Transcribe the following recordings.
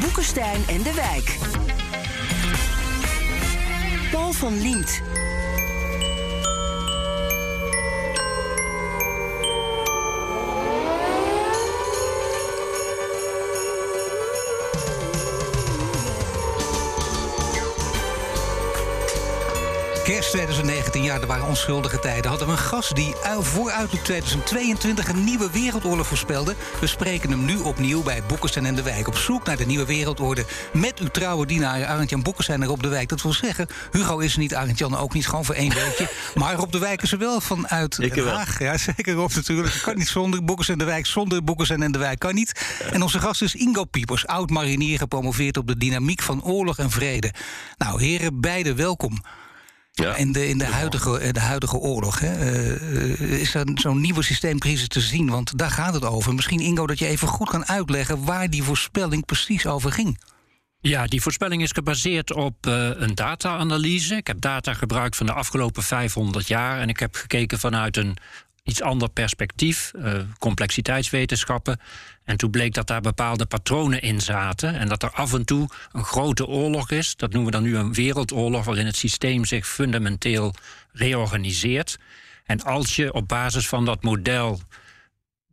Boekenstein en de Wijk. Paul van Liemt. 2019, ja, er waren onschuldige tijden. Hadden we een gast die vooruit op 2022 een nieuwe wereldoorlog voorspelde. We spreken hem nu opnieuw bij Boekenstein en de Wijk. Op zoek naar de nieuwe wereldorde met uw trouwe dienaar Arend-Jan Boekenstein er op de Wijk. Dat wil zeggen, Hugo is er niet, Arend-Jan ook niet, gewoon voor één weekje. maar op de Wijk is er wel vanuit Ik wel. Haag. Ja, zeker Rob natuurlijk. Kan niet zonder Boekenstein en de Wijk. Zonder Boekenstein en de Wijk kan niet. En onze gast is Ingo Piepers, oud-marinier, gepromoveerd op de dynamiek van oorlog en vrede. Nou, heren, beide welkom. Ja. In de, in de, huidige, in de huidige oorlog hè, eh, is er zo'n nieuwe systeemcrisis te zien? Want daar gaat het over. Misschien, Ingo, dat je even goed kan uitleggen waar die voorspelling precies over ging. Ja, die voorspelling is gebaseerd op eh, een data-analyse. Ik heb data gebruikt van de afgelopen 500 jaar en ik heb gekeken vanuit een iets ander perspectief, eh, complexiteitswetenschappen. En toen bleek dat daar bepaalde patronen in zaten en dat er af en toe een grote oorlog is. Dat noemen we dan nu een wereldoorlog, waarin het systeem zich fundamenteel reorganiseert. En als je op basis van dat model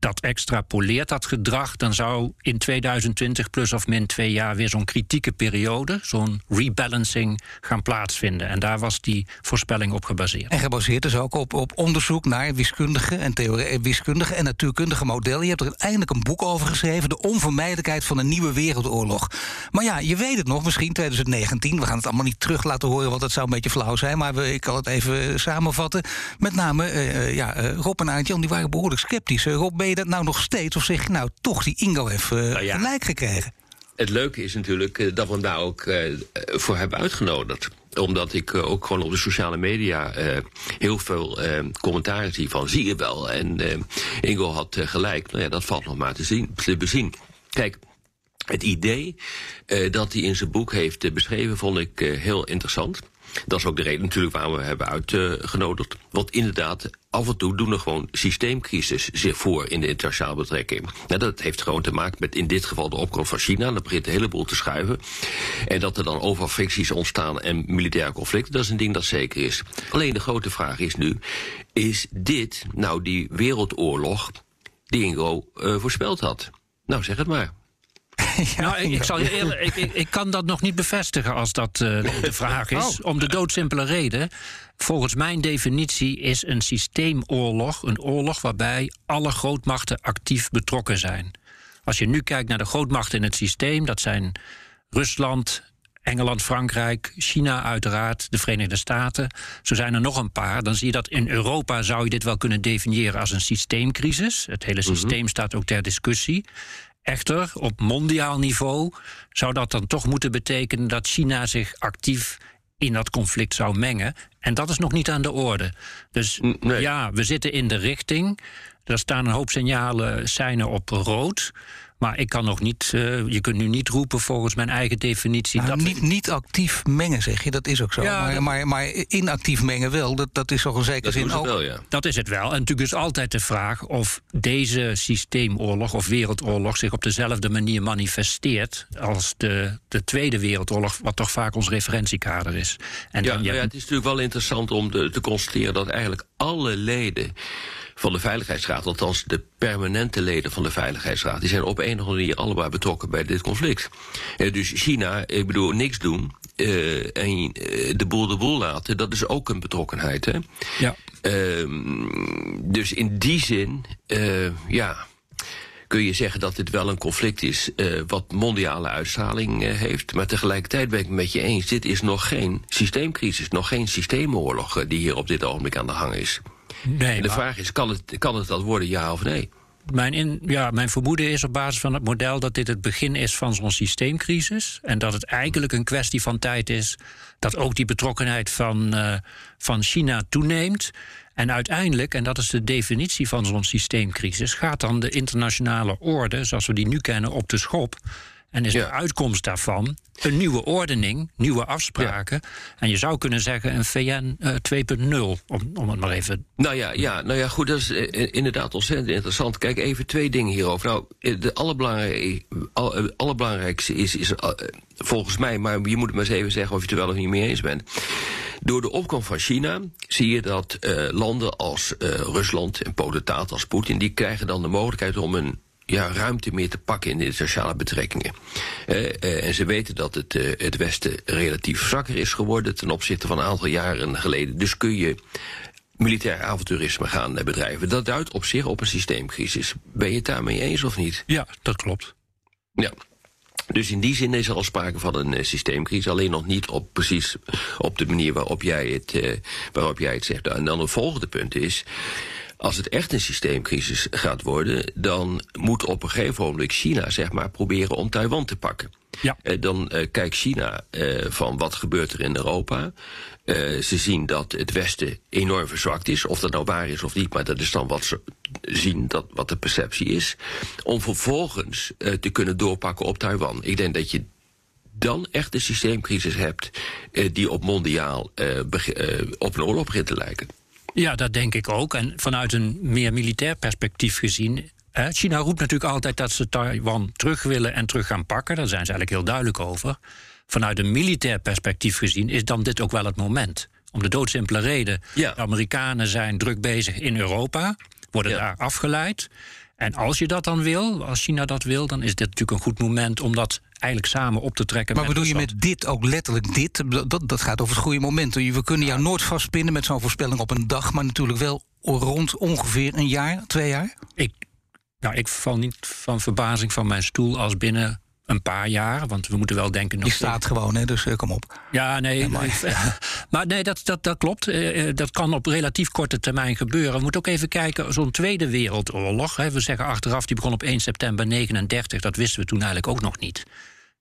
dat extrapoleert, dat gedrag, dan zou in 2020 plus of min twee jaar weer zo'n kritieke periode, zo'n rebalancing gaan plaatsvinden. En daar was die voorspelling op gebaseerd. En gebaseerd dus ook op, op onderzoek naar wiskundige en, eh, wiskundige en natuurkundige modellen. Je hebt er eindelijk een boek over geschreven, De onvermijdelijkheid van een nieuwe wereldoorlog. Maar ja, je weet het nog, misschien 2019. We gaan het allemaal niet terug laten horen, want dat zou een beetje flauw zijn. Maar ik kan het even samenvatten. Met name uh, ja, uh, Rob en Aart-Jan, die waren behoorlijk sceptisch. Rob, ben je dat nou nog steeds? Of zeg je nou toch die Ingo heeft nou ja. gelijk gekregen? Het leuke is natuurlijk uh, dat we hem daar ook uh, voor hebben uitgenodigd. Omdat ik ook gewoon op de sociale media heel veel commentaar zie van zie je wel. En Ingo had gelijk. Nou ja, dat valt nog maar te, zien, te bezien. Kijk, het idee dat hij in zijn boek heeft beschreven vond ik heel interessant. Dat is ook de reden natuurlijk waarom we hebben uitgenodigd. Want inderdaad, af en toe doen er gewoon systeemcrisis zich voor in de internationale betrekking. Nou, dat heeft gewoon te maken met in dit geval de opkomst van China. Dat begint een heleboel te schuiven. En dat er dan overal fricties ontstaan en militaire conflicten, dat is een ding dat zeker is. Alleen de grote vraag is nu, is dit nou die wereldoorlog die Ingo uh, voorspeld had? Nou, zeg het maar. Ja, nou, ik, ik, zal je eerlijk, ik, ik, ik, kan dat nog niet bevestigen als dat uh, de vraag is. Oh. Om de doodsimpele reden. Volgens mijn definitie is een systeemoorlog een oorlog waarbij alle grootmachten actief betrokken zijn. Als je nu kijkt naar de grootmachten in het systeem, dat zijn Rusland, Engeland, Frankrijk, China uiteraard, de Verenigde Staten. Zo zijn er nog een paar. Dan zie je dat in Europa zou je dit wel kunnen definiëren als een systeemcrisis. Het hele systeem mm -hmm. staat ook ter discussie. Echter, op mondiaal niveau zou dat dan toch moeten betekenen dat China zich actief in dat conflict zou mengen. En dat is nog niet aan de orde. Dus nee. ja, we zitten in de richting. Er staan een hoop signalen, seinen op rood. Maar ik kan nog niet, uh, je kunt nu niet roepen volgens mijn eigen definitie. Nou, dat niet, niet actief mengen, zeg je, dat is ook zo. Ja, maar, dat... maar, maar, inactief mengen wel, dat, dat is toch een zekere zin ook. Wel, ja. Dat is het wel. En natuurlijk is altijd de vraag of deze systeemoorlog of wereldoorlog zich op dezelfde manier manifesteert als de, de Tweede Wereldoorlog, wat toch vaak ons referentiekader is. En ja, dan, ja, het is natuurlijk wel interessant om de, te constateren dat eigenlijk alle leden van de Veiligheidsraad, althans de permanente leden van de Veiligheidsraad, die zijn op een of andere manier allebei betrokken bij dit conflict. Uh, dus China, ik bedoel, niks doen uh, en uh, de boel de boel laten, dat is ook een betrokkenheid. Hè? Ja. dus in die zin, ja kun je zeggen dat dit wel een conflict is uh, wat mondiale uitstraling uh, heeft. Maar tegelijkertijd ben ik het met je eens, dit is nog geen systeemcrisis, nog geen systeemoorlog uh, die hier op dit ogenblik aan de gang is. Nee, en de maar... vraag is, kan het, kan het dat worden, ja of nee? mijn, in, ja, mijn vermoeden is op basis van het model dat dit het begin is van zo'n systeemcrisis. En dat het eigenlijk een kwestie van tijd is dat ook die betrokkenheid van, uh, van China toeneemt. En uiteindelijk, en dat is de definitie van zo'n systeemcrisis, gaat dan de internationale orde, zoals we die nu kennen, op de schop. En is de uitkomst daarvan een nieuwe ordening, nieuwe afspraken. En je zou kunnen zeggen een VN uh, 2.0, om, om het maar even... Nou ja, ja, nou ja, goed, dat is uh, inderdaad ontzettend interessant. Kijk, even twee dingen hierover. Nou, eh, de allerbelangrijkste, all, allerbelangrijkste is, is uh, volgens mij... maar je moet het maar eens even zeggen of je het er wel of niet mee eens bent... Door de opkomst van China zie je dat landen als Rusland en potentaat als Poetin... die krijgen dan de mogelijkheid om een ja, ruimte meer te pakken in de sociale betrekkingen. Uh, uh, en ze weten dat het, uh, het Westen relatief zwakker is geworden ten opzichte van een aantal jaren geleden. Dus kun je militair avonturisme gaan bedrijven. Dat duidt op zich op een systeemcrisis. Ben je het daarmee eens of niet? Ja, dat klopt. Ja. Dus in die zin is er al sprake van een systeemcrisis, alleen nog niet op precies op de manier waarop jij het, waarop jij het zegt. En dan een volgende punt is. Als het echt een systeemcrisis gaat worden, dan moet op een gegeven moment China zeg maar proberen om Taiwan te pakken. Ja. Uh, dan uh, kijkt China uh, van wat gebeurt er in Europa. ze zien dat het Westen enorm verzwakt is. Of dat nou waar is of niet, maar dat is dan wat ze zien, dat, wat de perceptie is. Om vervolgens te kunnen doorpakken op Taiwan. Ik denk dat je dan echt een systeemcrisis hebt die op mondiaal op een oorlog begint te lijken. Ja, dat denk ik ook. En vanuit een meer militair perspectief gezien. China roept natuurlijk altijd dat ze Taiwan terug willen en terug gaan pakken. Daar zijn ze eigenlijk heel duidelijk over. Vanuit een militair perspectief gezien is dan dit ook wel het moment. Om de doodsimpele reden. Ja. De Amerikanen zijn druk bezig in Europa, worden Ja. daar afgeleid. En als je dat dan wil, als China dat wil, dan is dit natuurlijk een goed moment om dat eigenlijk samen op te trekken. Maar bedoel je met dit ook letterlijk dit? Dat, dat gaat over het goede moment. We kunnen jou nooit vastpinnen met zo'n voorspelling op een dag, maar natuurlijk wel rond ongeveer een jaar, twee jaar. Ik, nou, ik val niet van verbazing van mijn stoel als binnen een paar jaar. Want we moeten wel denken... nog Die staat gewoon, hè, dus eh, kom op. Ja, nee. maar nee, dat, dat, dat klopt. Eh, eh, dat kan op relatief korte termijn gebeuren. We moeten ook even kijken, zo'n Tweede Wereldoorlog... Hè, we zeggen achteraf, die begon op 1 september 39. Dat wisten we toen eigenlijk ook nog niet.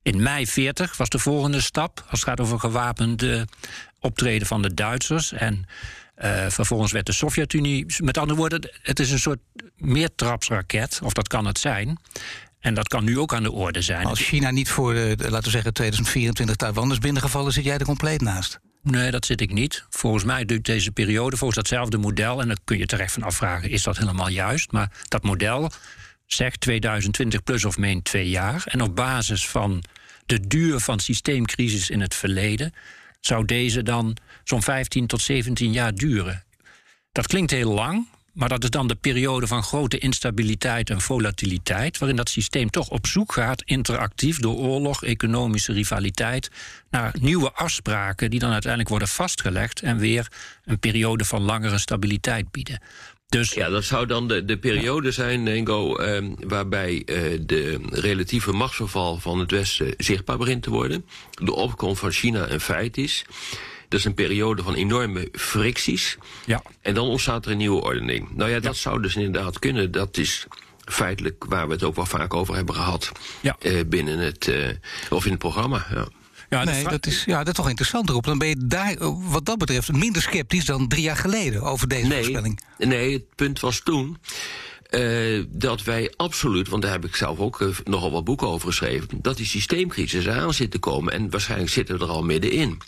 In mei 40 was de volgende stap... als het gaat over gewapende optreden van de Duitsers... en eh, vervolgens werd de Sovjet-Unie... met andere woorden, het is een soort meertrapsraket... of dat kan het zijn... En dat kan nu ook aan de orde zijn. Als China niet voor, laten we zeggen, 2024 Taiwan is binnengevallen, zit jij er compleet naast. Nee, dat zit ik niet. Volgens mij duurt deze periode volgens datzelfde model. En dan kun je terecht van afvragen: is dat helemaal juist? Maar dat model zegt 2020 plus of min twee jaar. En op basis van de duur van systeemcrisis in het verleden. zou deze dan zo'n 15 tot 17 jaar duren. Dat klinkt heel lang. Maar dat is dan de periode van grote instabiliteit en volatiliteit, waarin dat systeem toch op zoek gaat, interactief door oorlog, economische rivaliteit, naar nieuwe afspraken die dan uiteindelijk worden vastgelegd en weer een periode van langere stabiliteit bieden. Dus Ja, dat zou dan de, de periode zijn, Ingo, eh, waarbij eh, de relatieve machtsverval van het Westen zichtbaar begint te worden. De opkomst van China een feit is. Dat is een periode van enorme fricties. ja, En dan ontstaat er een nieuwe ordening. Nou ja, dat zou dus inderdaad kunnen. Dat is feitelijk waar we het ook wel vaak over hebben gehad. Ja. eh, binnen het, eh, of in het programma. Ja. Ja Nee, dat is, ja, dat is toch interessant erop. Dan ben je daar, eh, wat dat betreft, minder sceptisch dan drie jaar geleden over deze voorspelling. Nee, het punt was toen. eh, dat wij absoluut, want daar heb ik zelf ook eh, nogal wat boeken over geschreven, dat die systeemcrisis eraan zit te komen en waarschijnlijk zitten we er al middenin.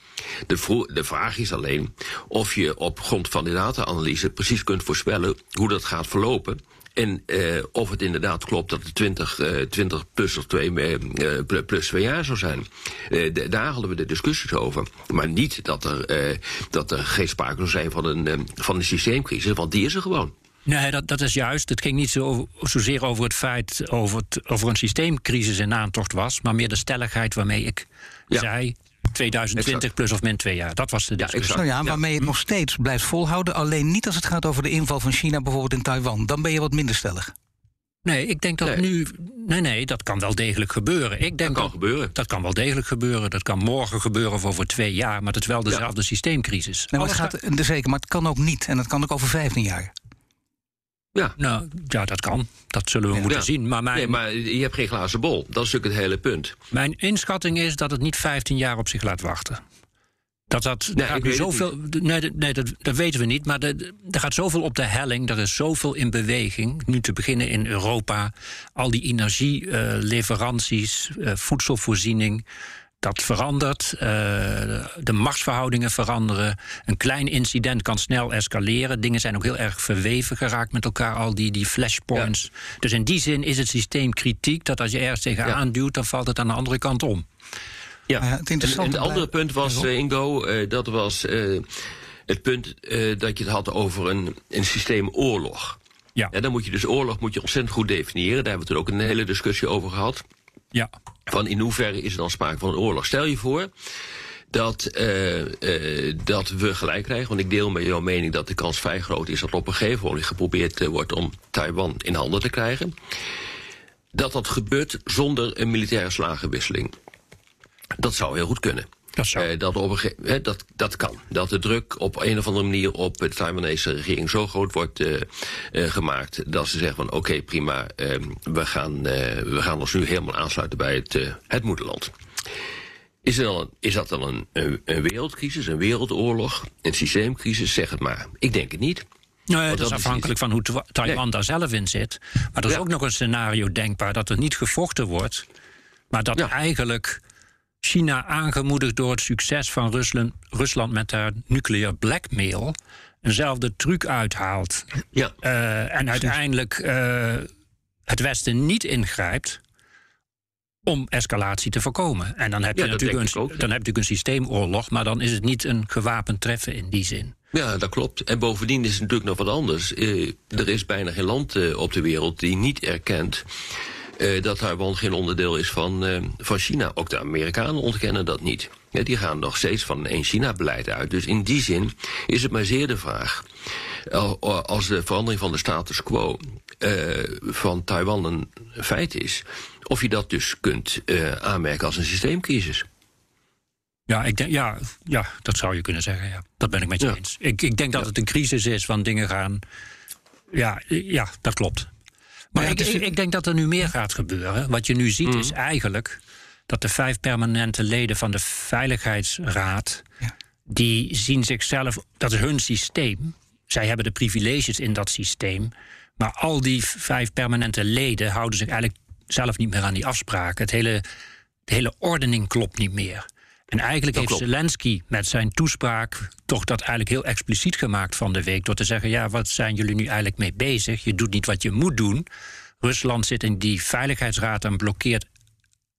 De, de vraag is alleen of je op grond van de data-analyse precies kunt voorspellen hoe dat gaat verlopen. En eh, of het inderdaad klopt dat het 20, eh, 20 plus of 2 eh, pl- plus twee jaar zou zijn. Eh, daar hadden we de discussies over. Maar niet dat er, eh, dat er geen sprake zou zijn van een, eh, van een systeemcrisis, want die is er gewoon. Nee, dat, dat is juist. Het ging niet zo zozeer over het feit over, het, over een systeemcrisis in aantocht was, maar meer de stelligheid waarmee ik Ja. zei 2020 Exact. plus of min twee jaar. Dat was de discussie. Nou ja, Ja. waarmee je het nog steeds blijft volhouden. Alleen niet als het gaat over de inval van China bijvoorbeeld in Taiwan. Dan ben je wat minder stellig. Nee, ik denk dat Nee. nu. Nee, nee, dat kan wel degelijk gebeuren. Ik denk Dat kan gebeuren. Dat kan wel degelijk gebeuren. Dat kan morgen gebeuren of over twee jaar. Maar het is wel dezelfde systeemcrisis. Nee, maar het gaat, zeker, maar het kan ook niet. En het kan ook over 15 jaar. Ja. Nou, ja, dat kan. Dat zullen we moeten Ja. zien. Maar mijn, Nee, maar je hebt geen glazen bol. Dat is natuurlijk het hele punt. mijn inschatting is dat het niet 15 jaar op zich laat wachten. Dat dat, Nee, gaat zoveel. Nee, dat- nee dat, dat weten we niet. Maar er gaat zoveel op de helling. Er is zoveel in beweging. Nu te beginnen in Europa. Al die energieleveranties, eh, voedselvoorziening. Dat verandert. eh, de machtsverhoudingen veranderen. Een klein incident kan snel escaleren. Dingen zijn ook heel erg verweven geraakt met elkaar. Al die, die flashpoints. Dus in die zin is het systeem kritiek. Dat als je ergens tegenaan duwt, dan valt het aan de andere kant om. Ja, Ja, het en, interessante en het andere punt was, Ja, eh, Ingo, eh, dat was eh, het punt eh, dat je het had over een, een systeem oorlog. Ja. Ja, dan moet je dus oorlog moet je ontzettend goed definiëren. Daar hebben we toen ook een hele discussie over gehad. Ja. Van in hoeverre is er dan sprake van een oorlog? Stel je voor dat, eh, eh, dat we gelijk krijgen. Want ik deel met jouw mening dat de kans vrij groot is dat op een gegeven moment geprobeerd eh, wordt om Taiwan in handen te krijgen. Dat dat gebeurt zonder een militaire slagenwisseling. Dat zou heel goed kunnen. Dat zou. Eh, dat, op een hè, dat, dat kan. Dat de druk op een of andere manier op de Taiwanese regering zo groot wordt eh, eh, gemaakt. dat ze zeggen van oké, prima, eh, we, gaan, eh, we gaan ons nu helemaal aansluiten bij het, eh, het moederland. Is, er een- is dat dan een, een, wereldcrisis, een wereldoorlog, een systeemcrisis? Zeg het maar. Ik denk het niet. Nou, ja, Want dat is afhankelijk van hoe Taiwan Nee. daar zelf in zit. Maar er is Ja. ook nog een scenario denkbaar dat er niet gevochten wordt, maar dat Ja. eigenlijk China, aangemoedigd door het succes van Rusland, Rusland met haar nuclear blackmail, eenzelfde truc uithaalt. Ja. Eh, en uiteindelijk eh, het Westen niet ingrijpt om escalatie te voorkomen. En dan heb, je Ja, natuurlijk een, ja. dan heb je natuurlijk een systeemoorlog, maar dan is het niet een gewapend treffen in die zin. Ja, dat klopt. En bovendien is het natuurlijk nog wat anders. Eh, er is bijna geen land op de wereld die niet erkent eh, dat Taiwan geen onderdeel is van, eh, van China. Ook de Amerikanen ontkennen dat niet. Ja, die gaan nog steeds van een één-China-beleid uit. Dus in die zin is het maar zeer de vraag. al- Als de verandering van de status quo eh, van Taiwan een feit is, of je dat dus kunt aanmerken als een systeemcrisis. Ja, ik denk, ja, ja, dat zou je kunnen zeggen. Ja. Dat ben ik met je Ja. eens. Ik, ik denk dat het een crisis is, want dingen gaan. Ja, ja dat klopt. Maar ja, ik, is- denk dat er nu meer gaat gebeuren. Wat je nu ziet is eigenlijk dat de vijf permanente leden van de Veiligheidsraad. Ja. die zien zichzelf. dat is hun systeem. Zij hebben de privileges in dat systeem. Maar al die vijf permanente leden houden zich eigenlijk zelf niet meer aan die afspraken. Het hele, de hele ordening klopt niet meer. En eigenlijk heeft klopt. Zelensky met zijn toespraak toch dat eigenlijk heel expliciet gemaakt van de week. Door te zeggen, ja, wat zijn jullie nu eigenlijk mee bezig? Je doet niet wat je moet doen. Rusland zit in die veiligheidsraad en blokkeert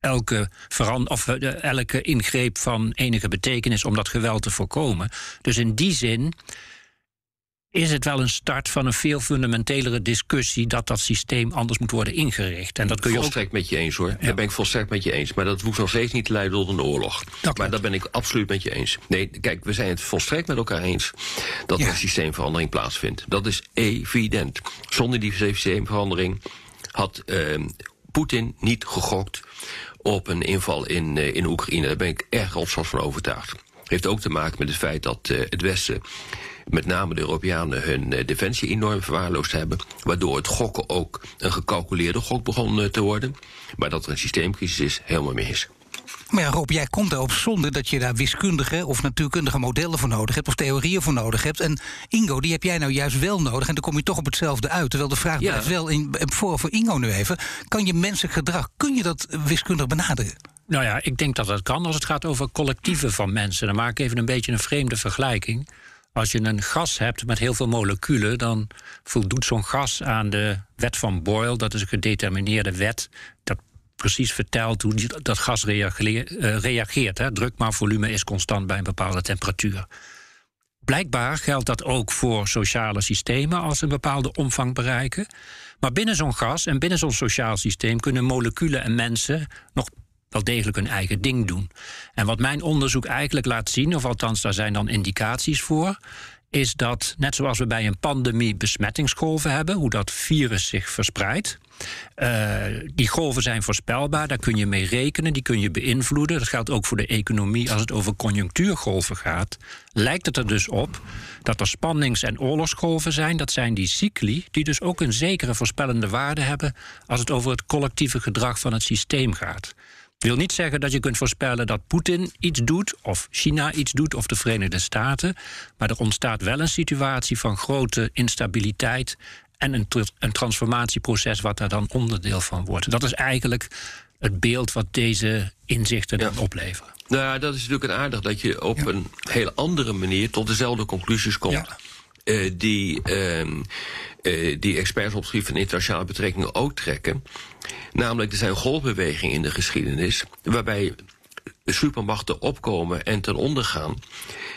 elke, veran- of, eh, elke ingreep van enige betekenis om dat geweld te voorkomen. Dus in die zin is het wel een start van een veel fundamentelere discussie dat dat systeem anders moet worden ingericht. En dat kun je ook. volstrekt met je eens hoor. Daar ben ik volstrekt met je eens. Maar dat hoeft nog steeds niet te leiden tot een oorlog. klopt. maar daar ben ik absoluut met je eens. Nee, kijk, we zijn het volstrekt met elkaar eens dat er Ja. een systeemverandering plaatsvindt. Dat is evident. Zonder die systeemverandering had eh, Poetin niet gegokt op een inval in, eh, in Oekraïne. Daar ben ik erg rotsvast van overtuigd. Heeft ook te maken met het feit dat eh, het Westen, met name de Europeanen, hun eh, defensie enorm verwaarloosd hebben. Waardoor het gokken ook een gecalculeerde gok begon eh, te worden. Maar dat er een systeemcrisis is, helemaal mis. Maar ja, Rob, jij komt erop zonder dat je daar wiskundige of natuurkundige modellen voor nodig hebt, of theorieën voor nodig hebt. En Ingo, die heb jij nou juist wel nodig. En dan kom je toch op hetzelfde uit. Terwijl de vraag Ja. blijft wel in, voor, voor Ingo nu even: kan je menselijk gedrag, kun je dat wiskundig benaderen? Nou ja, ik denk dat dat kan als het gaat over collectieven van mensen. Dan maak ik even een beetje een vreemde vergelijking. Als je een gas hebt met heel veel moleculen, dan voldoet zo'n gas aan de wet van Boyle. Dat is een gedetermineerde wet. Dat precies vertelt hoe dat gas eh, reageert. Hè. Druk maar volume is constant bij een bepaalde temperatuur. Blijkbaar geldt dat ook voor sociale systemen als ze een bepaalde omvang bereiken. Maar binnen zo'n gas en binnen zo'n sociaal systeem kunnen moleculen en mensen nog wel degelijk hun eigen ding doen. En wat mijn onderzoek eigenlijk laat zien, of althans daar zijn dan indicaties voor, is dat net zoals we bij een pandemie besmettingsgolven hebben, hoe dat virus zich verspreidt, Uh, die golven zijn voorspelbaar, daar kun je mee rekenen, die kun je beïnvloeden. Dat geldt ook voor de economie als het over conjunctuurgolven gaat. Lijkt het er dus op dat er spannings- en oorlogsgolven zijn. Dat zijn die cycli, die dus ook een zekere voorspellende waarde hebben als het over het collectieve gedrag van het systeem gaat wil niet zeggen dat je kunt voorspellen dat Poetin iets doet, of China iets doet, of de Verenigde Staten. Maar er ontstaat wel een situatie van grote instabiliteit en een, een transformatieproces wat daar dan onderdeel van wordt. Dat is eigenlijk het beeld wat deze inzichten dan opleveren. Nou ja, dat is natuurlijk een aardig dat je op een hele andere manier tot dezelfde conclusies komt. Ja. Uh, die, uh, uh, die experts op het gebied van internationale betrekkingen ook trekken. Namelijk, er zijn golfbewegingen in de geschiedenis waarbij supermachten opkomen en ten onder gaan.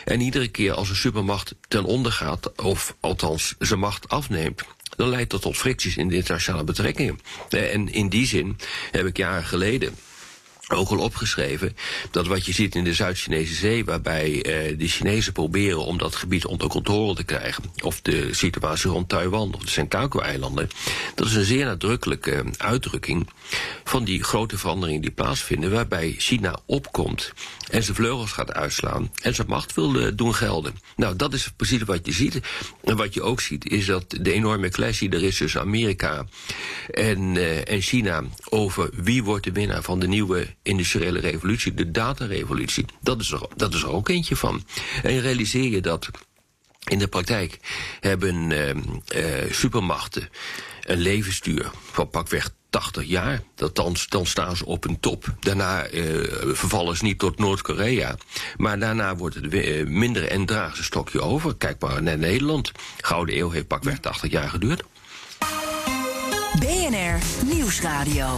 En iedere keer als een supermacht ten onder gaat, of althans zijn macht afneemt, dan leidt dat tot fricties in de internationale betrekkingen. En in die zin heb ik jaren geleden ook al opgeschreven dat wat je ziet in de Zuid-Chinese Zee, waarbij eh, de Chinezen proberen om dat gebied onder controle te krijgen, of de situatie rond Taiwan of de Senkaku-eilanden, dat is een zeer nadrukkelijke uitdrukking van die grote veranderingen die plaatsvinden, waarbij China opkomt en zijn vleugels gaat uitslaan en zijn macht wil uh, doen gelden. Nou, dat is precies wat je ziet. En wat je ook ziet is dat de enorme clash die er is tussen Amerika en, uh, en China over wie wordt de winnaar van de nieuwe industriële revolutie, de datarevolutie, dat is er, dat is er ook eentje van. En realiseer je dat in de praktijk hebben uh, supermachten een levensduur van pakweg 80 jaar. Dat dan, dan staan ze op een top. Daarna uh, vervallen ze niet tot Noord-Korea. Maar daarna wordt het uh, minder en dragen ze een stokje over. Kijk maar naar Nederland. Gouden eeuw heeft pakweg 80 jaar geduurd. BNR Nieuwsradio.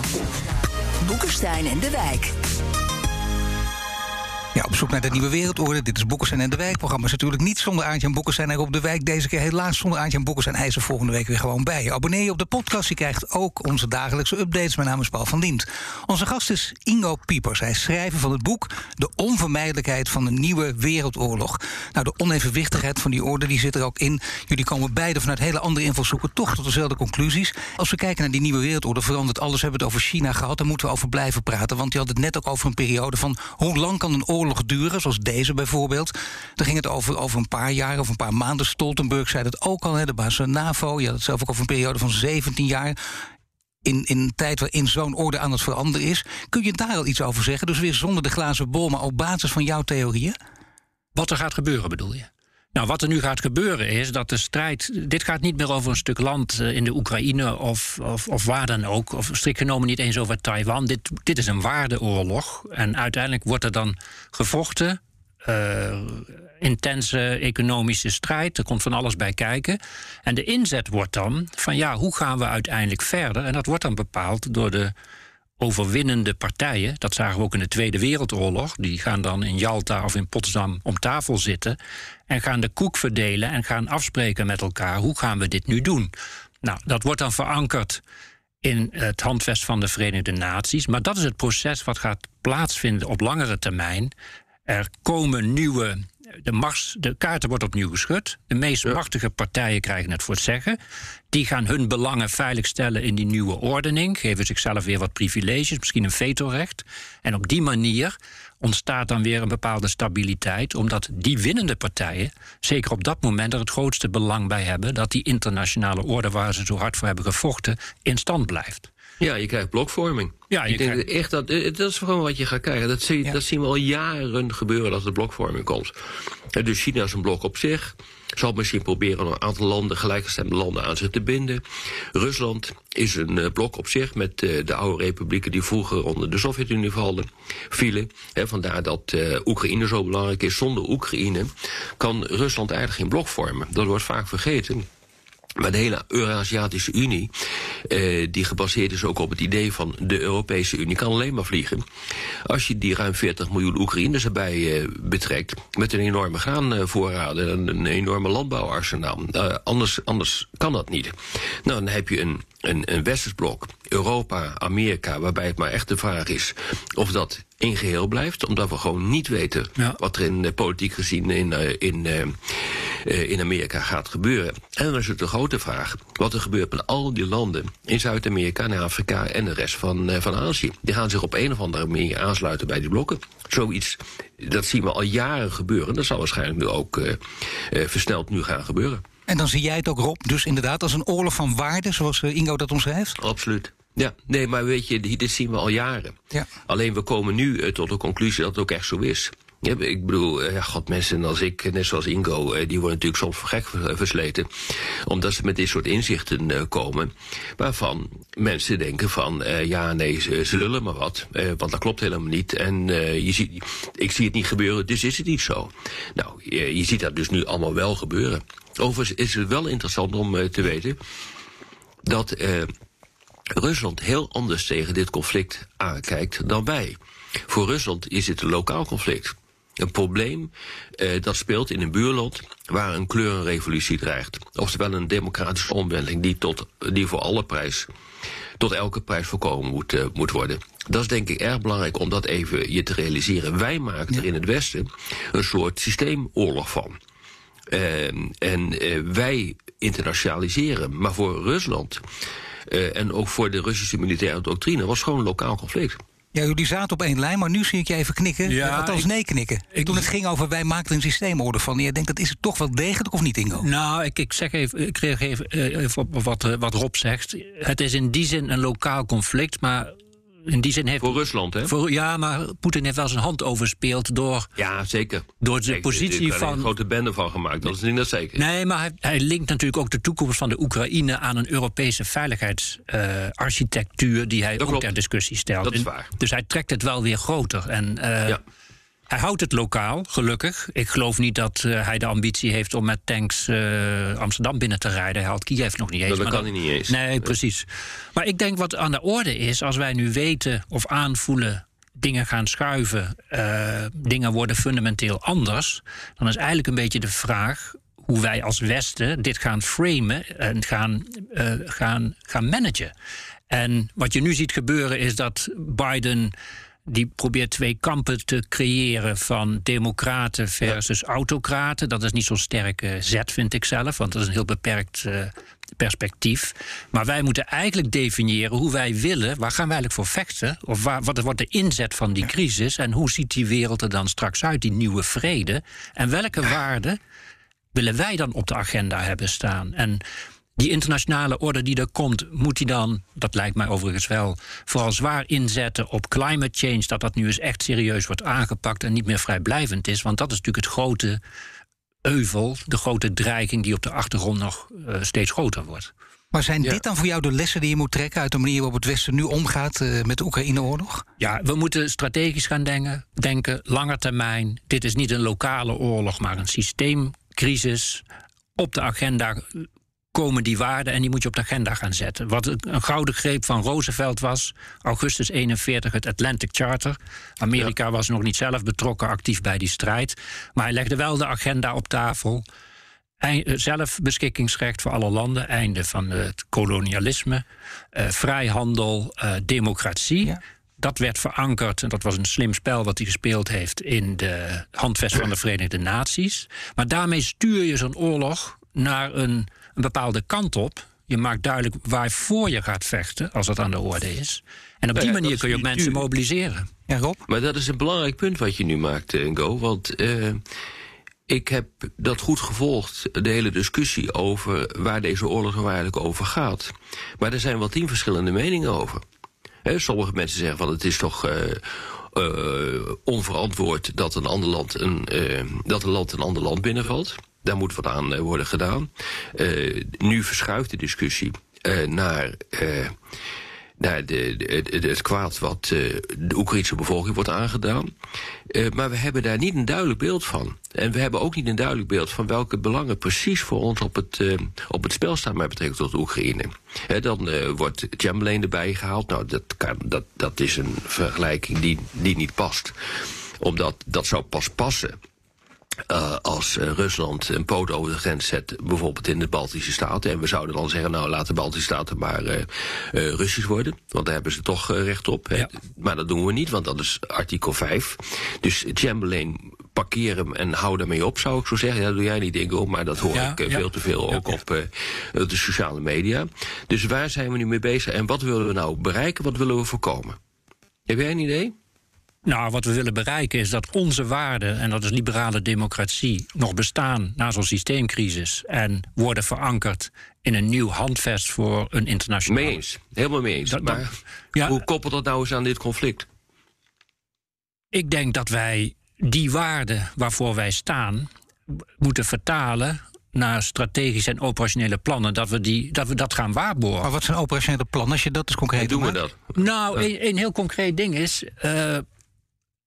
Boekenstein en de Wijk. Ja, op zoek naar de nieuwe wereldorde. Dit is Boekestein en de Wijk. Is natuurlijk niet zonder Aantje en zijn er op de Wijk. Deze keer helaas zonder Aantje en Boekestein. Hij is er volgende week weer gewoon bij. Abonneer je op de podcast. Je krijgt ook onze dagelijkse updates. Mijn naam is Paul van Diemt. Onze gast is Ingo Piepers. Hij is schrijver van het boek De onvermijdelijkheid van de nieuwe wereldoorlog. Nou, de onevenwichtigheid van die orde die zit er ook in. Jullie komen beide vanuit hele andere invalshoeken toch tot dezelfde conclusies. Als we kijken naar die nieuwe wereldorde, verandert alles. We hebben het over China gehad. Daar moeten we over blijven praten. Want je had het net ook over een periode van hoe lang kan een oorlog oorlog duren, zoals deze bijvoorbeeld. Dan ging het over, over een paar jaar of een paar maanden. Stoltenberg zei dat ook al, hè, de baas van NAVO. Je had het zelf ook over een periode van 17 jaar. In, in een tijd waarin zo'n orde aan het veranderen is. Kun je daar al iets over zeggen? Dus weer zonder de glazen bol, maar op basis van jouw theorieën? Wat er gaat gebeuren, bedoel je? Nou, wat er nu gaat gebeuren is dat de strijd. Dit gaat niet meer over een stuk land eh, in de Oekraïne of, of, of waar dan ook. Of strikt genomen niet eens over Taiwan. Dit, dit is een waardeoorlog. En uiteindelijk wordt er dan gevochten. Uh, intense economische strijd. Er komt van alles bij kijken. En de inzet wordt dan van ja, hoe gaan we uiteindelijk verder? En dat wordt dan bepaald door de overwinnende partijen, dat zagen we ook in de Tweede Wereldoorlog, die gaan dan in Jalta of in Potsdam om tafel zitten en gaan de koek verdelen en gaan afspreken met elkaar hoe gaan we dit nu doen. Nou, dat wordt dan verankerd in het handvest van de Verenigde Naties, maar dat is het proces wat gaat plaatsvinden op langere termijn. Er komen nieuwe de, mars, de kaarten wordt opnieuw geschud. De meest machtige partijen krijgen het voor het zeggen. Die gaan hun belangen veiligstellen in die nieuwe ordening. Geven zichzelf weer wat privileges, misschien een vetorecht. En op die manier ontstaat dan weer een bepaalde stabiliteit. Omdat die winnende partijen, zeker op dat moment, er het grootste belang bij hebben. dat die internationale orde waar ze zo hard voor hebben gevochten in stand blijft. Ja, je krijgt blokvorming. Ja, je ik denk echt dat, eh, dat is gewoon wat je gaat krijgen. Dat, zie, dat zien we al jaren gebeuren dat er blokvorming komt. Dus China is een blok op zich. Zal misschien proberen een aantal landen, gelijkgestemde landen aan zich te binden. Rusland is een eh, blok op zich met de oude republieken die vroeger onder de Sovjet-Unie vallen, vielen. He, vandaar dat Oekraïne zo belangrijk is. Zonder Oekraïne kan Rusland eigenlijk geen blok vormen. Dat wordt vaak vergeten. Maar de hele Eurasiatische Unie, eh, die gebaseerd is ook op het idee van de Europese Unie, kan alleen maar vliegen. Als je die ruim 40 miljoen Oekraïners erbij eh, betrekt, met een enorme graanvoorraden en een enorme landbouwarsenaal. Uh, anders, anders kan dat niet. Nou, dan heb je een, een, een westers blok, Europa, Amerika, waarbij het maar echt de vraag is of dat in geheel blijft, omdat we gewoon niet weten ja. wat er in politiek gezien in, in in Amerika gaat gebeuren. En dan is het de grote vraag: wat er gebeurt met al die landen in Zuid-Amerika en Afrika en de rest van, van Azië. Die gaan zich op een of andere manier aansluiten bij die blokken. Zoiets, dat zien we al jaren gebeuren. Dat zal waarschijnlijk nu ook versneld nu gaan gebeuren. En dan zie jij het ook, Rob, dus inderdaad als een oorlog van waarde, zoals Ingo dat omschrijft? Absoluut. Ja, nee, maar weet je, dit zien we al jaren. Ja. Alleen we komen nu uh, tot de conclusie dat het ook echt zo is. Ja, ik bedoel, uh, ja, god, mensen als ik, net zoals Ingo, uh, die worden natuurlijk soms voor gek versleten. Omdat ze met dit soort inzichten komen. Waarvan mensen denken van, ja, nee, ze, ze lullen maar wat. want dat klopt helemaal niet. En je ziet, ik zie het niet gebeuren, dus is het niet zo. Nou, je, je ziet dat dus nu allemaal wel gebeuren. Overigens is het wel interessant om te weten dat Rusland heel anders tegen dit conflict aankijkt dan wij. Voor Rusland is het een lokaal conflict. Een probleem eh, dat speelt in een buurland waar een kleurenrevolutie dreigt. Oftewel een democratische omwenteling die, tot, die voor alle prijs, tot elke prijs voorkomen moet, uh, moet worden. Dat is denk ik erg belangrijk om dat even je te realiseren. Wij maken er in het Westen een soort systeemoorlog van. Uh, en wij internationaliseren. Maar voor Rusland uh, en ook voor de Russische militaire doctrine was gewoon een lokaal conflict. Ja, jullie zaten op één lijn, maar nu zie ik je even knikken. Ja, Althans, nee knikken. Ik, Toen het ging over wij maakten een systeemorde van. Je denkt, dat is het toch wel degelijk of niet, Ingo? Nou, ik, ik zeg even, ik reageer even op wat, eh, wat Rob zegt. Het is in die zin een lokaal conflict, maar in die zin heeft. Voor Rusland, hè? Voor, ja, maar Poetin heeft wel zijn hand overspeeld door. Ja, zeker. Door de positie van. Er een grote bende van gemaakt, dat is niet dat zeker. Nee, maar hij, hij, linkt natuurlijk ook de toekomst van de Oekraïne aan een Europese veiligheidsarchitectuur. Uh, die hij ook ter discussie stelt. Dat is waar. dus hij trekt het wel weer groter. En, uh, ja. Hij houdt het lokaal, gelukkig. Ik geloof niet dat uh, hij de ambitie heeft om met tanks uh, Amsterdam binnen te rijden. Hij haalt Kiev nog niet eens. Dat, kan hij niet eens. Nee, precies. Maar ik denk wat aan de orde is, als wij nu weten of aanvoelen dingen gaan schuiven, uh, dingen worden fundamenteel anders, dan is eigenlijk een beetje de vraag hoe wij als Westen dit gaan framen en gaan, uh, gaan, gaan managen. En wat je nu ziet gebeuren is dat Biden die probeert twee kampen te creëren van democraten versus autocraten. Dat is niet zo'n sterke zet, vind ik zelf, want dat is een heel beperkt uh, perspectief. Maar wij moeten eigenlijk definiëren hoe wij willen, waar gaan wij eigenlijk voor vechten? Of waar, wat wordt de inzet van die crisis? En hoe ziet die wereld er dan straks uit, die nieuwe vrede? En welke waarden willen wij dan op de agenda hebben staan? En die internationale orde die er komt, moet die dan, dat lijkt mij overigens wel, vooral zwaar inzetten op climate change, dat dat nu eens echt serieus wordt aangepakt en niet meer vrijblijvend is. Want dat is natuurlijk het grote euvel, de grote dreiging die op de achtergrond nog uh, steeds groter wordt. Maar zijn dit dan voor jou de lessen die je moet trekken uit de manier waarop het Westen nu omgaat uh, met de Oekraïne-oorlog? Ja, we moeten strategisch gaan denken, denken, langer termijn. Dit is niet een lokale oorlog, maar een systeemcrisis. Op de agenda komen die waarden en die moet je op de agenda gaan zetten. Wat een gouden greep van Roosevelt was, augustus 41, het Atlantic Charter. Amerika was nog niet zelf betrokken actief bij die strijd, maar hij legde wel de agenda op tafel. Zelfbeschikkingsrecht voor alle landen, einde van het kolonialisme, uh, vrijhandel, uh, democratie. Ja. Dat werd verankerd, en dat was een slim spel wat hij gespeeld heeft in de handvest van de Verenigde Naties. Maar daarmee stuur je zo'n oorlog naar een een bepaalde kant op. Je maakt duidelijk waarvoor je gaat vechten, als dat aan de orde is. En op die ja, manier kun je ook mensen mobiliseren. Ja, Rob? Maar dat is een belangrijk punt wat je nu maakt, Ngo. Want uh, ik heb dat goed gevolgd, de hele discussie over waar deze oorlog nou eigenlijk over gaat. Maar er zijn wel tien verschillende meningen over. He, sommige mensen zeggen van het is toch uh, uh, onverantwoord dat een ander land een, dat een land een ander land binnenvalt. Daar moet wat aan eh, worden gedaan. Uh, nu verschuift de discussie uh, naar, naar de, het kwaad wat de Oekraïnse bevolking wordt aangedaan. maar we hebben daar niet een duidelijk beeld van. En we hebben ook niet een duidelijk beeld van welke belangen precies voor ons op het, op het spel staan met betrekking tot Oekraïne. Dan wordt Chamberlain erbij gehaald. Nou, dat, kan, dat, dat is een vergelijking die, die niet past. Omdat dat zou pas passen uh, als uh, Rusland een poot over de grens zet, bijvoorbeeld in de Baltische Staten. En we zouden dan zeggen, nou laat de Baltische Staten maar uh, Russisch worden. Want daar hebben ze toch recht op. Ja. Maar dat doen we niet, want dat is artikel 5. Dus Chamberlain parkeer hem en hou daarmee op, zou ik zo zeggen. Ja, dat doe jij niet, Ingo, maar dat hoor Ja, ik eh, veel te veel ook op eh, de sociale media. Dus waar zijn we nu mee bezig en wat willen we nou bereiken, wat willen we voorkomen? Heb jij een idee? Nou, wat we willen bereiken is dat onze waarden, en dat is liberale democratie, nog bestaan na zo'n systeemcrisis. En worden verankerd in een nieuw handvest voor een internationaal. Mee eens, helemaal mee eens. Dat- dat- maar ja. hoe koppelt dat nou eens aan dit conflict? Ik denk dat wij die waarden waarvoor wij staan, moeten vertalen naar strategische en operationele plannen. Dat we, die, dat, we dat gaan waarborgen. Maar wat zijn operationele plannen als je dat eens concreet En doen we dat? Nou, een, een heel concreet ding is. eh,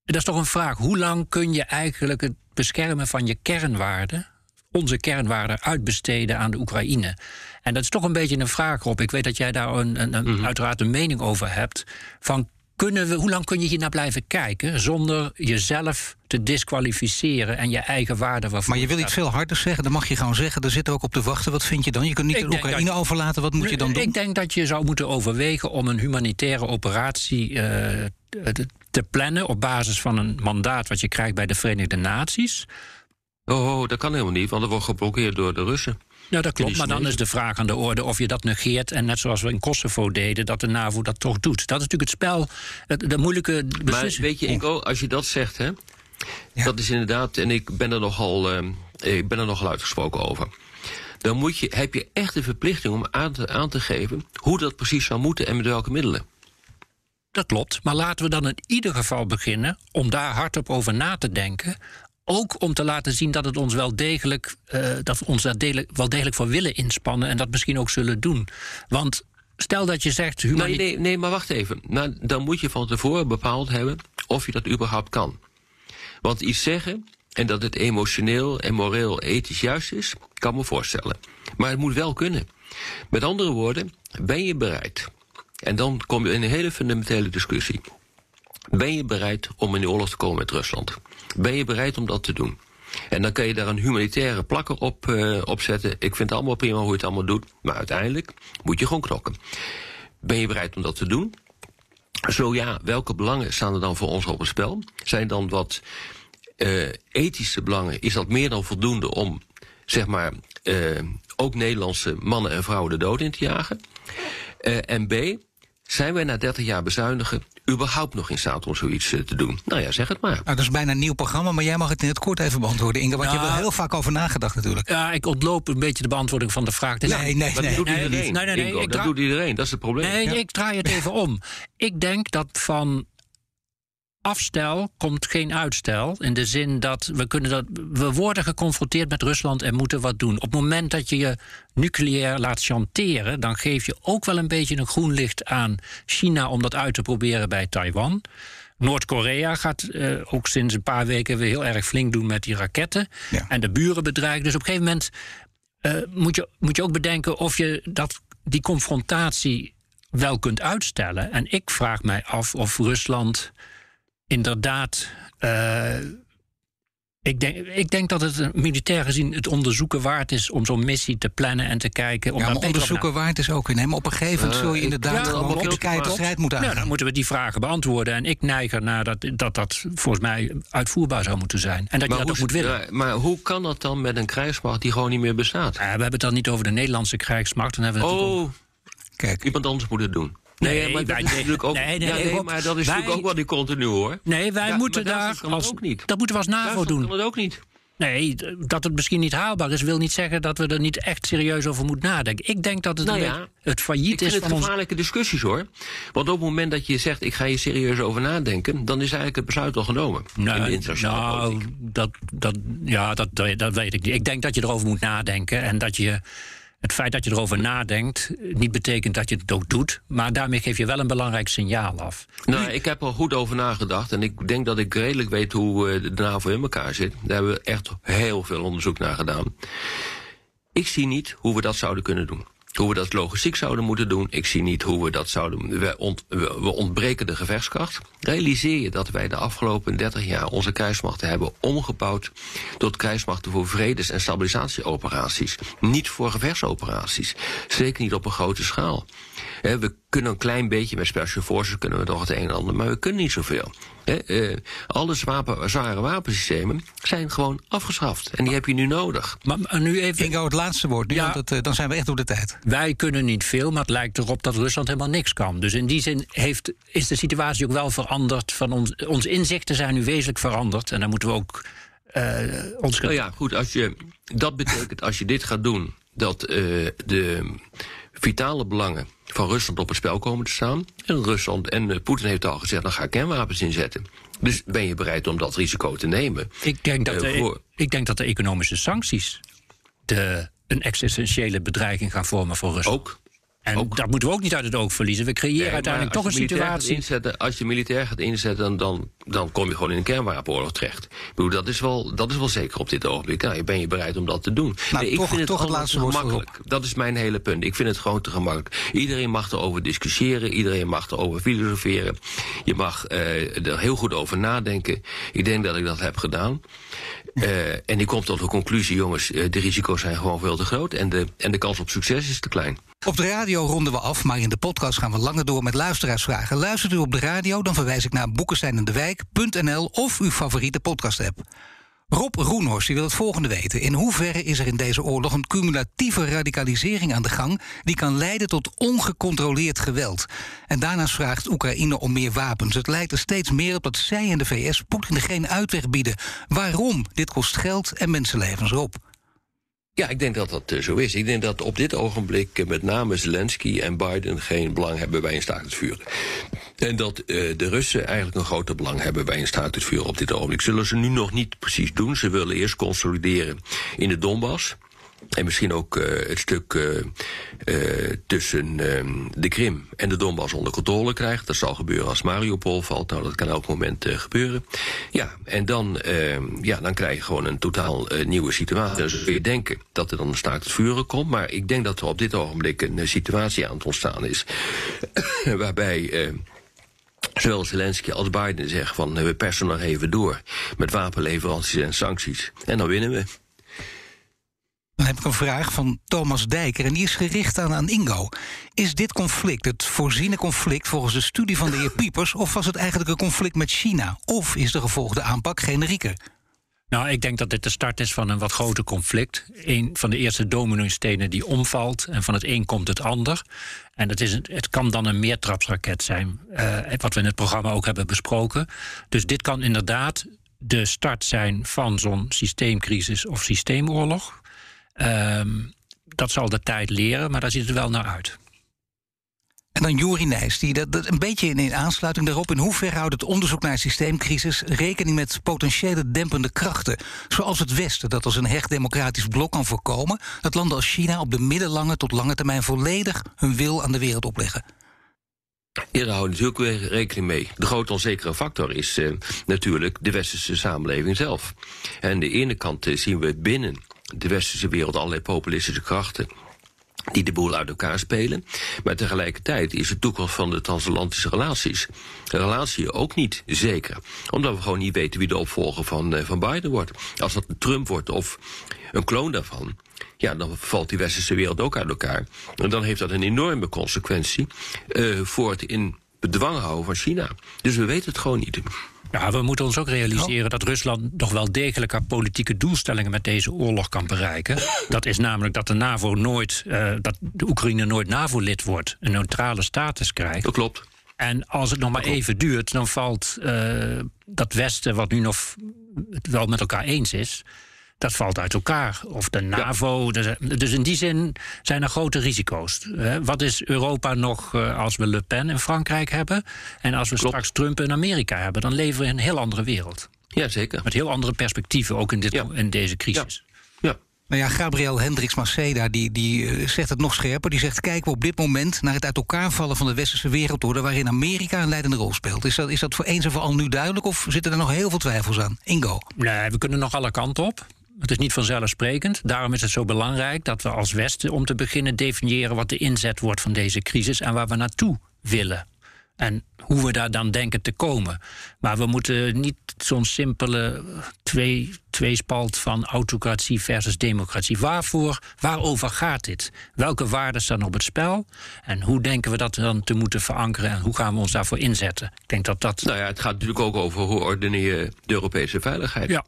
dat is toch een vraag. Hoe lang kun je eigenlijk het beschermen van je kernwaarden, onze kernwaarden, uitbesteden aan de Oekraïne? En dat is toch een beetje een vraag op. Ik weet dat jij daar een, een, een- uiteraard een mening over hebt. Van kunnen we, hoe lang kun je hier naar blijven kijken zonder jezelf te disqualificeren en je eigen waarden waarvoor Maar je wil iets veel harder zeggen, dan mag je gewoon zeggen. Er zitten ook op te wachten. Wat vind je dan? Je kunt niet Ik de Oekraïne dat- overlaten. Wat moet je dan doen? Ik denk dat je zou moeten overwegen om een humanitaire operatie eh, te- plannen op basis van een mandaat wat je krijgt bij de Verenigde Naties. Oh, oh, dat kan helemaal niet, want dat wordt geblokkeerd door de Russen. Nou, dat klopt, maar dan is de vraag aan de orde of je dat negeert. En net zoals we in Kosovo deden, dat de NAVO dat toch doet. Dat is natuurlijk het spel, het, de moeilijke Maar beslissing. weet je, Ingo, als je dat zegt, hè, Ja. dat is inderdaad, en ik ben er nogal, eh, ik ben er nogal uitgesproken over. Dan moet je, heb je echt de verplichting om aan te, aan te geven hoe dat precies zou moeten en met welke middelen. Dat klopt, maar laten we dan in ieder geval beginnen om daar hardop over na te denken. Ook om te laten zien dat het ons wel degelijk, eh, dat we ons daar degelijk, wel degelijk voor willen inspannen en dat misschien ook zullen doen. Want stel dat je zegt. Nee, nee, nee, maar wacht even. Nou, dan moet je van tevoren bepaald hebben of je dat überhaupt kan. Want iets zeggen en dat het emotioneel en moreel ethisch juist is, kan me voorstellen. Maar het moet wel kunnen. Met andere woorden, ben je bereid? En dan kom je in een hele fundamentele discussie. Ben je bereid om in de oorlog te komen met Rusland? Ben je bereid om dat te doen? En dan kan je daar een humanitaire plakker op, op zetten. Ik vind het allemaal prima hoe je het allemaal doet. Maar uiteindelijk moet je gewoon knokken. Ben je bereid om dat te doen? Zo ja, welke belangen staan er dan voor ons op het spel? Zijn dan wat eh, ethische belangen, is dat meer dan voldoende om, zeg maar, eh, ook Nederlandse mannen en vrouwen de dood in te jagen? En B, zijn wij na 30 jaar bezuinigen überhaupt nog in staat om zoiets eh, te doen? Nou ja, zeg het maar. Nou, dat is bijna een nieuw programma, maar jij mag het in het kort even beantwoorden, Inge. Want je hebt er heel vaak over nagedacht natuurlijk. Ja, ik ontloop een beetje de beantwoording van de vraag. Nee, nee, Maar nee. dat doet nee, iedereen. nee, nee, nee, Ingo, ik dat doet iedereen, dat is het probleem. Nee, Ja. ik draai het even om. Ik denk dat van afstel komt geen uitstel. In de zin dat we kunnen dat. We worden geconfronteerd met Rusland en moeten wat doen. Op het moment dat je je nucleair laat chanteren, dan geef je ook wel een beetje een groen licht aan China om dat uit te proberen bij Taiwan. Noord-Korea gaat eh, ook sinds een paar weken weer heel erg flink doen met die raketten. Ja. En de buren bedreigen. Dus op een gegeven moment eh, moet, je, moet je ook bedenken of je dat, die confrontatie wel kunt uitstellen. En ik vraag mij af of Rusland inderdaad. eh, ik, denk, ik denk dat het eh, militair gezien het onderzoeken waard is om zo'n missie te plannen en te kijken. Om Ja, maar onderzoeken waard is ook in. Maar op een gegeven moment Eh, zul je ik- inderdaad ja, op de strijd moeten Ja, aangaan. dan moeten we die vragen beantwoorden. En ik neig ernaar dat dat, dat volgens mij uitvoerbaar zou moeten zijn. En dat je dat ook moet willen. ja, maar hoe kan dat dan met een krijgsmacht die gewoon niet meer bestaat? Eh, we hebben het dan niet over de Nederlandse krijgsmacht. Dan hebben we het Oh, Kijk, iemand anders moet het doen. Nee, Nee, maar dat wij- is natuurlijk ook. nee, nee, ja, nee, nee, Rob, maar dat is wij- natuurlijk ook wel die continu hoor. Nee, wij Ja, moeten daar als, ook niet. dat moeten we als NAVO Duitsland doen. kan het ook niet. Nee, dat het misschien niet haalbaar is, wil niet zeggen dat we er niet echt serieus over moeten nadenken. Ik denk dat het, Nou ja, het failliet is het van ons. gevaarlijke discussies hoor. Want op het moment dat je zegt, ik ga hier serieus over nadenken, dan is eigenlijk het besluit al genomen. in de internationale nou, politiek. dat, dat, ja, dat, dat weet ik niet. Ik denk dat je erover moet nadenken en dat je. Het feit dat je erover nadenkt, niet betekent dat je het ook doet. Maar daarmee geef je wel een belangrijk signaal af. Nou, ik heb er goed over nagedacht en ik denk dat ik redelijk weet hoe eh, de NAVO in elkaar zit. Daar hebben we echt heel veel onderzoek naar gedaan. Ik zie niet hoe we dat zouden kunnen doen. Hoe we dat logistiek zouden moeten doen. Ik zie niet hoe we dat zouden. We, ont, we, ontbreken de gevechtskracht. Realiseer je dat wij de afgelopen 30 jaar onze krijgsmachten hebben omgebouwd. tot krijgsmachten voor vredes- en stabilisatieoperaties. Niet voor gevechtsoperaties. Zeker niet op een grote schaal. We kunnen een klein beetje met special forces kunnen we toch het een en ander, maar we kunnen niet zoveel. He, alle zwapen, zware wapensystemen zijn gewoon afgeschaft. En die heb je nu nodig. Maar, nu even. Ingo, het laatste woord. Nu, ja, want het, dan zijn we echt door de tijd. Wij kunnen niet veel, maar het lijkt erop dat Rusland helemaal niks kan. Dus in die zin heeft, is de situatie ook wel veranderd. Van ons, onze inzichten zijn nu wezenlijk veranderd. En dan moeten we ook uh, ons. Nou ja, goed. Als je, dat betekent als je dit gaat doen, dat uh, de vitale belangen van Rusland op het spel komen te staan. En Rusland en uh, Poetin heeft al gezegd, dan ga ik kernwapens inzetten. Dus ben je bereid om dat risico te nemen? Ik denk dat, de, voor... ik denk dat de economische sancties de, een existentiële bedreiging gaan vormen voor Rusland. Ook. En ook. dat moeten we ook niet uit het oog verliezen. We creëren uiteindelijk toch een situatie. Inzetten, als je militair gaat inzetten, dan, dan kom je gewoon in een kernwapenoorlog terecht. Ik bedoel, dat is wel, dat is wel zeker op dit ogenblik. Nou, ben je bereid om dat te doen? Nou, nee, toch, ik vind toch het, het laatste gemakkelijk. Dat is mijn hele punt. Ik vind het gewoon te gemakkelijk. Iedereen mag erover discussiëren. Iedereen mag erover filosoferen. Je mag uh, er heel goed over nadenken. Ik denk dat ik dat heb gedaan. Uh, en ik kom tot de conclusie, jongens, uh, de risico's zijn gewoon veel te groot. En de, en de kans op succes is te klein. Op de radio ronden we af, maar in de podcast gaan we langer door met luisteraarsvragen. Luistert u op de radio, dan verwijs ik naar boekensijnendewijk.nl of uw favoriete podcast-app. Rob Roenhorst wil het volgende weten. In hoeverre is er in deze oorlog een cumulatieve radicalisering aan de gang... die kan leiden tot ongecontroleerd geweld? En daarnaast vraagt Oekraïne om meer wapens. Het lijkt er steeds meer op dat zij en de VS Poetin geen uitweg bieden. Waarom? Dit kost geld en mensenlevens, Rob. Ja, ik denk dat dat uh, zo is. Ik denk dat op dit ogenblik uh, met name Zelensky en Biden geen belang hebben bij een staakt het. En dat uh, de Russen eigenlijk een groter belang hebben bij een staakt het op dit ogenblik. Zullen ze nu nog niet precies doen. Ze willen eerst consolideren in de Donbass. En misschien ook uh, het stuk uh, uh, tussen de Krim en de Donbass onder controle krijgt. Dat zal gebeuren als Mariupol valt. Nou, dat kan elk moment gebeuren. Ja, en dan, ja, dan krijg je gewoon een totaal nieuwe situatie. Dus kun je denken dat er dan een staakt het vuren komt. Maar ik denk dat er op dit ogenblik een situatie aan het ontstaan is. waarbij zowel Zelensky als Biden zeggen van we persen nog even door met wapenleveranties en sancties. En dan winnen we. Dan heb ik een vraag van Thomas Dijker en die is gericht aan, aan Ingo. Is dit conflict het voorziene conflict volgens de studie van de heer Piepers... of was het eigenlijk een conflict met China? Of is de gevolgde aanpak generieker? Nou, ik denk dat dit de start is van een wat groter conflict. Een van de eerste domino-stenen die omvalt. En van het een komt het ander. En het, is een, het kan dan een meertrapsraket zijn. Uh, wat we in het programma ook hebben besproken. Dus dit kan inderdaad de start zijn van zo'n systeemcrisis of systeemoorlog. Um, dat zal de tijd leren, maar daar ziet het wel naar uit. En dan Juri Nijs, die dat, dat, een beetje in aansluiting daarop... in hoeverre houdt het onderzoek naar systeemcrisis rekening met potentiële dempende krachten... zoals het Westen, dat als een hecht democratisch blok kan voorkomen... dat landen als China op de middellange tot lange termijn... volledig hun wil aan de wereld opleggen. Ja, daar houden natuurlijk weer rekening mee. De grote onzekere factor is uh, natuurlijk de westerse samenleving zelf. En aan de ene kant uh, zien we binnen de westerse wereld allerlei populistische krachten die de boel uit elkaar spelen. Maar tegelijkertijd is de toekomst van de transatlantische relaties... de relatie ook niet zeker. Omdat we gewoon niet weten wie de opvolger van, uh, van Biden wordt. Als dat Trump wordt of een kloon daarvan... ja, dan valt die westerse wereld ook uit elkaar. En dan heeft dat een enorme consequentie... Uh, voor het in bedwang houden van China. Dus we weten het gewoon niet. Ja, we moeten ons ook realiseren dat Rusland nog wel degelijk haar politieke doelstellingen met deze oorlog kan bereiken. Dat is namelijk dat de NAVO nooit, uh, dat de Oekraïne nooit NAVO-lid wordt, een neutrale status krijgt. Dat klopt. En als het nog maar even duurt, dan valt uh, dat Westen, wat nu nog wel met elkaar eens is, dat valt uit elkaar. Of de NAVO. Ja. Dus in die zin zijn er grote risico's. Wat is Europa nog eh, als we Le Pen in Frankrijk hebben? En als we Klopt. straks Trump in Amerika hebben, dan leven we in een heel andere wereld. Ja, zeker. Met heel andere perspectieven, ook in, dit, ja. in deze crisis. Ja. ja. Nou ja, Gabriel Hendricks Maceda die, die uh, zegt het nog scherper. Die zegt: kijken we op dit moment naar het uit elkaar vallen van de westerse wereldorde, waarin Amerika een leidende rol speelt. Is dat, is dat voor eens en voor al nu duidelijk of zitten er nog heel veel twijfels aan? Ingo? Nee, we kunnen nog alle kanten op. Het is niet vanzelfsprekend. Daarom is het zo belangrijk dat we als Westen om te beginnen definiëren wat de inzet wordt van deze crisis en waar we naartoe willen. En hoe we daar dan denken te komen. Maar we moeten niet zo'n simpele twee, tweespalt van autocratie versus democratie. Waarvoor, waarover gaat dit? Welke waarden staan op het spel? En hoe denken we dat dan te moeten verankeren? En hoe gaan we ons daarvoor inzetten? Ik denk dat dat. Nou ja, het gaat natuurlijk ook over hoe ordeneer je de Europese veiligheid. Ja.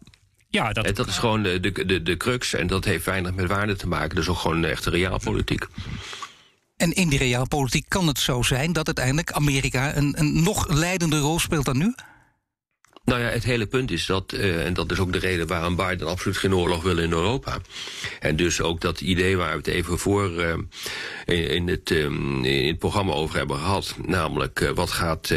Ja, dat, en dat is gewoon de, de, de, de crux. En dat heeft weinig met waarde te maken. Dat is ook gewoon echte realpolitiek. En in die realpolitiek kan het zo zijn dat uiteindelijk Amerika een, een nog leidende rol speelt dan nu? Nou ja, het hele punt is dat, uh, en dat is ook de reden waarom Biden absoluut geen oorlog wil in Europa. En dus ook dat idee waar we het even voor uh, in, het, um, in het programma over hebben gehad. Namelijk, uh, wat, gaat,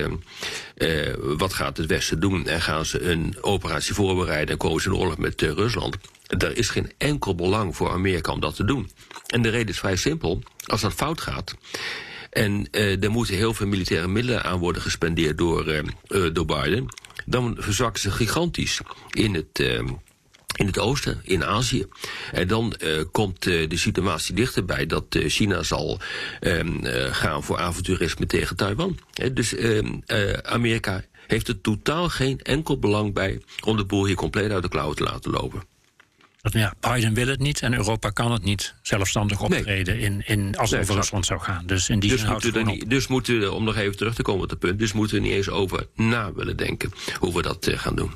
wat gaat het Westen doen? En gaan ze een operatie voorbereiden en komen ze in oorlog met Rusland? Er is geen enkel belang voor Amerika om dat te doen. En de reden is vrij simpel. Als dat fout gaat. En er moeten heel veel militaire middelen aan worden gespendeerd door, door Biden. Dan verzakken ze gigantisch in het. in het oosten, in Azië. En dan uh, komt uh, de situatie dichterbij dat uh, China zal gaan voor avonturisme tegen Taiwan. dus Amerika heeft er totaal geen enkel belang bij om de boel hier compleet uit de klauwen te laten lopen. Ja, Biden wil het niet en Europa kan het niet zelfstandig optreden nee. in, in, als het over Rusland zou gaan. Dus in die dus zin moeten we niet, Dus moeten we, om nog even terug te komen op het punt, dus moeten we niet eens over na willen denken hoe we dat uh, gaan doen.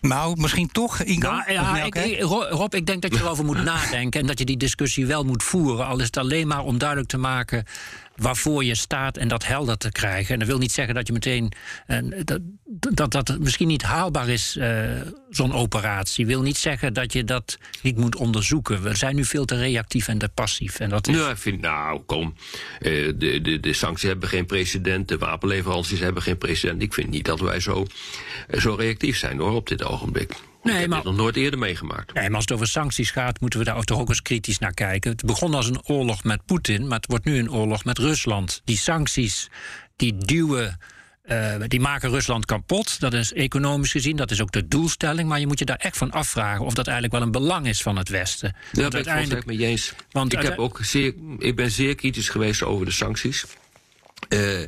Nou, misschien toch, Ingo? Nou, ja, ik, ik, Rob, ik denk dat je erover moet nadenken... en dat je die discussie wel moet voeren. Al is het alleen maar om duidelijk te maken waarvoor je staat en dat helder te krijgen. En dat wil niet zeggen dat je meteen. Uh, dat, dat dat misschien niet haalbaar is, uh, zo'n operatie. Wil niet zeggen dat je dat niet moet onderzoeken. We zijn nu veel te reactief en te passief. En dat is... Ja, ik vind, nou, kom. Uh, de, de, de sancties hebben geen precedent. De wapenleveranties hebben geen precedent. Ik vind niet dat wij zo, zo reactief zijn hoor, op dit ogenblik. Nee, ik heb maar, dit nog nooit eerder meegemaakt. Nee, maar als het over sancties gaat, moeten we daar toch ook eens kritisch naar kijken. Het begon als een oorlog met Poetin, maar het wordt nu een oorlog met Rusland. Die sancties, die duwen. Uh, die maken Rusland kapot. Dat is economisch gezien, dat is ook de doelstelling. Maar je moet je daar echt van afvragen of dat eigenlijk wel een belang is van het Westen. Ja, dat ben ik met je eens. Want ik, heb ook zeer, ik ben zeer kritisch geweest over de sancties. Uh,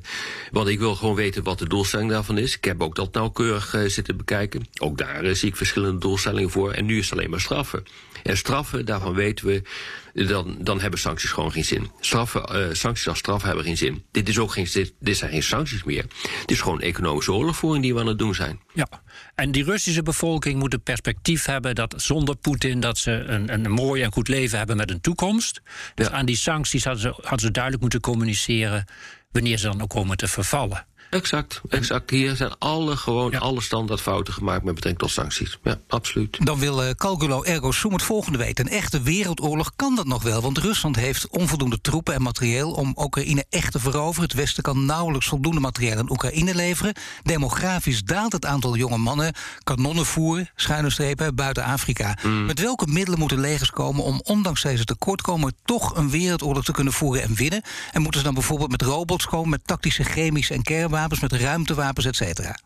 want ik wil gewoon weten wat de doelstelling daarvan is. Ik heb ook dat nauwkeurig uh, zitten bekijken. Ook daar uh, zie ik verschillende doelstellingen voor. En nu is het alleen maar straffen. En straffen, daarvan weten we, dan, dan hebben sancties gewoon geen zin. Straffen, sancties als straf hebben geen zin. Dit, is ook geen, dit, dit zijn geen sancties meer. Het is gewoon economische oorlogvoering die we aan het doen zijn. Ja, en die Russische bevolking moet het perspectief hebben dat zonder Poetin dat ze een, een mooi en goed leven hebben met een toekomst. Dus ja. aan die sancties hadden ze, hadden ze duidelijk moeten communiceren wanneer ze dan ook komen te vervallen. Exact, exact. Hier zijn alle, gewoon ja. alle standaardfouten gemaakt met betrekking tot sancties. Ja, absoluut. Dan wil uh, Calculo ergo sum het volgende weten. Een echte wereldoorlog kan dat nog wel, want Rusland heeft onvoldoende troepen en materieel om Oekraïne echt te veroveren. Het Westen kan nauwelijks voldoende materieel aan Oekraïne leveren. Demografisch daalt het aantal jonge mannen, kanonnen voeren, schuine strepen buiten Afrika. Mm. Met welke middelen moeten legers komen om ondanks deze tekortkomen toch een wereldoorlog te kunnen voeren en winnen? En moeten ze dan bijvoorbeeld met robots komen, met tactische, chemische en kernwapens? Met ruimtewapens, et cetera.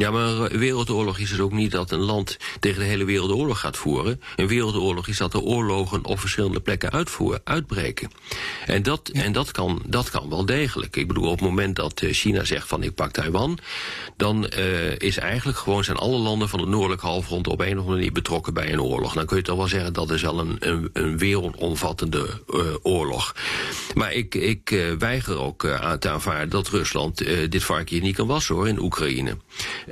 Ja, maar een wereldoorlog is het ook niet dat een land tegen de hele wereldoorlog gaat voeren. Een wereldoorlog is dat er oorlogen op verschillende plekken uitvoeren, uitbreken. En, dat, ja. en dat, kan, dat kan wel degelijk. Ik bedoel, op het moment dat China zegt van ik pak Taiwan, dan uh, is eigenlijk gewoon zijn alle landen van het noordelijk halfrond op een of andere manier betrokken bij een oorlog. Dan kun je toch wel zeggen dat is wel een, een, een wereldomvattende uh, oorlog. Maar ik, ik uh, weiger ook aan te aanvaarden dat Rusland dit varkje niet kan wassen hoor in Oekraïne.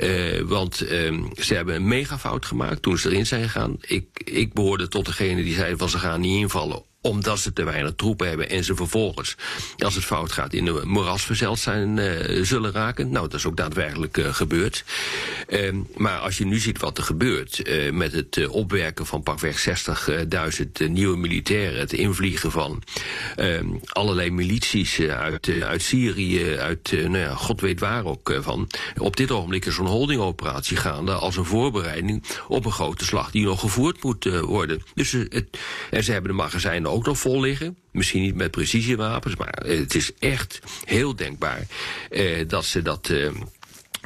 Uh, want uh, ze hebben een megafout gemaakt toen ze erin zijn gegaan. Ik, ik behoorde tot degene die zeiden van ze gaan niet invallen omdat ze te weinig troepen hebben en ze vervolgens, als het fout gaat, in een moeras verzeld zijn uh, zullen raken. Nou, dat is ook daadwerkelijk uh, gebeurd. Uh, maar als je nu ziet wat er gebeurt uh, met het opwerken van pakweg 60.000 nieuwe militairen, het invliegen van ehm, allerlei milities uit, uit Syrië, uit, nou ja, god weet waar ook van. Op dit ogenblik is zo'n holdingoperatie gaande als een voorbereiding op een grote slag die nog gevoerd moet worden. Dus het, en ze hebben de magazijnen ook nog vol liggen. Misschien niet met precisiewapens, maar het is echt heel denkbaar eh, dat ze dat. Eh,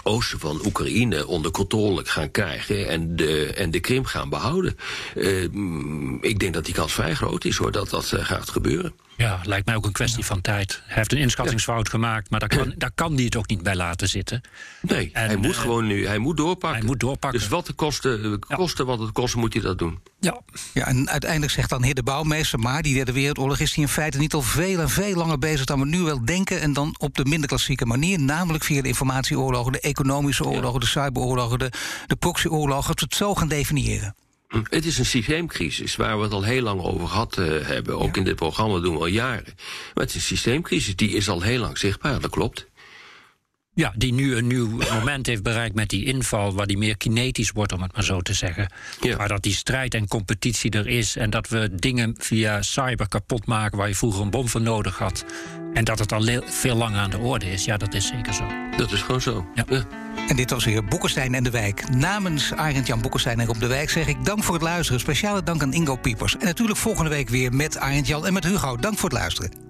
oosten van Oekraïne onder controle gaan krijgen en de, en de Krim gaan behouden. Uh, ik denk dat die kans vrij groot is hoor, dat dat gaat gebeuren. Ja, lijkt mij ook een kwestie van tijd. Hij heeft een inschattingsfout gemaakt, maar daar kan, daar kan hij het ook niet bij laten zitten. Nee, En, hij moet eh, gewoon nu, hij moet doorpakken. hij moet doorpakken. Dus wat de kosten, kosten wat het kost, moet hij dat doen. Ja, Ja, en uiteindelijk zegt dan heer de bouwmeester... maar die derde wereldoorlog is hij in feite niet al veel en veel langer bezig... dan we nu wel denken en dan op de minder klassieke manier... namelijk via de informatieoorlogen, de economische oorlogen... de cyberoorlogen, de, de proxyoorlogen, als we het zo gaan definiëren. Het is een systeemcrisis waar we het al heel lang over gehad eh, hebben. Ook in dit programma doen we al jaren. Maar het is een systeemcrisis, die is al heel lang zichtbaar, dat klopt. Ja, die nu een nieuw moment heeft bereikt met die inval... waar die meer kinetisch wordt, om het maar zo te zeggen. Ja. Maar dat die strijd en competitie er is... en dat we dingen via cyber kapot maken... waar je vroeger een bom voor nodig had... en dat het al veel langer aan de orde is. Ja, dat is zeker zo. Dat is gewoon zo. Ja. En dit was weer Boekenstein en de Wijk. Namens Arend-Jan Boekenstein en Rob de Wijk zeg ik dank voor het luisteren. Speciale dank aan Ingo Piepers. En natuurlijk volgende week weer met Arend-Jan en met Hugo. Dank voor het luisteren.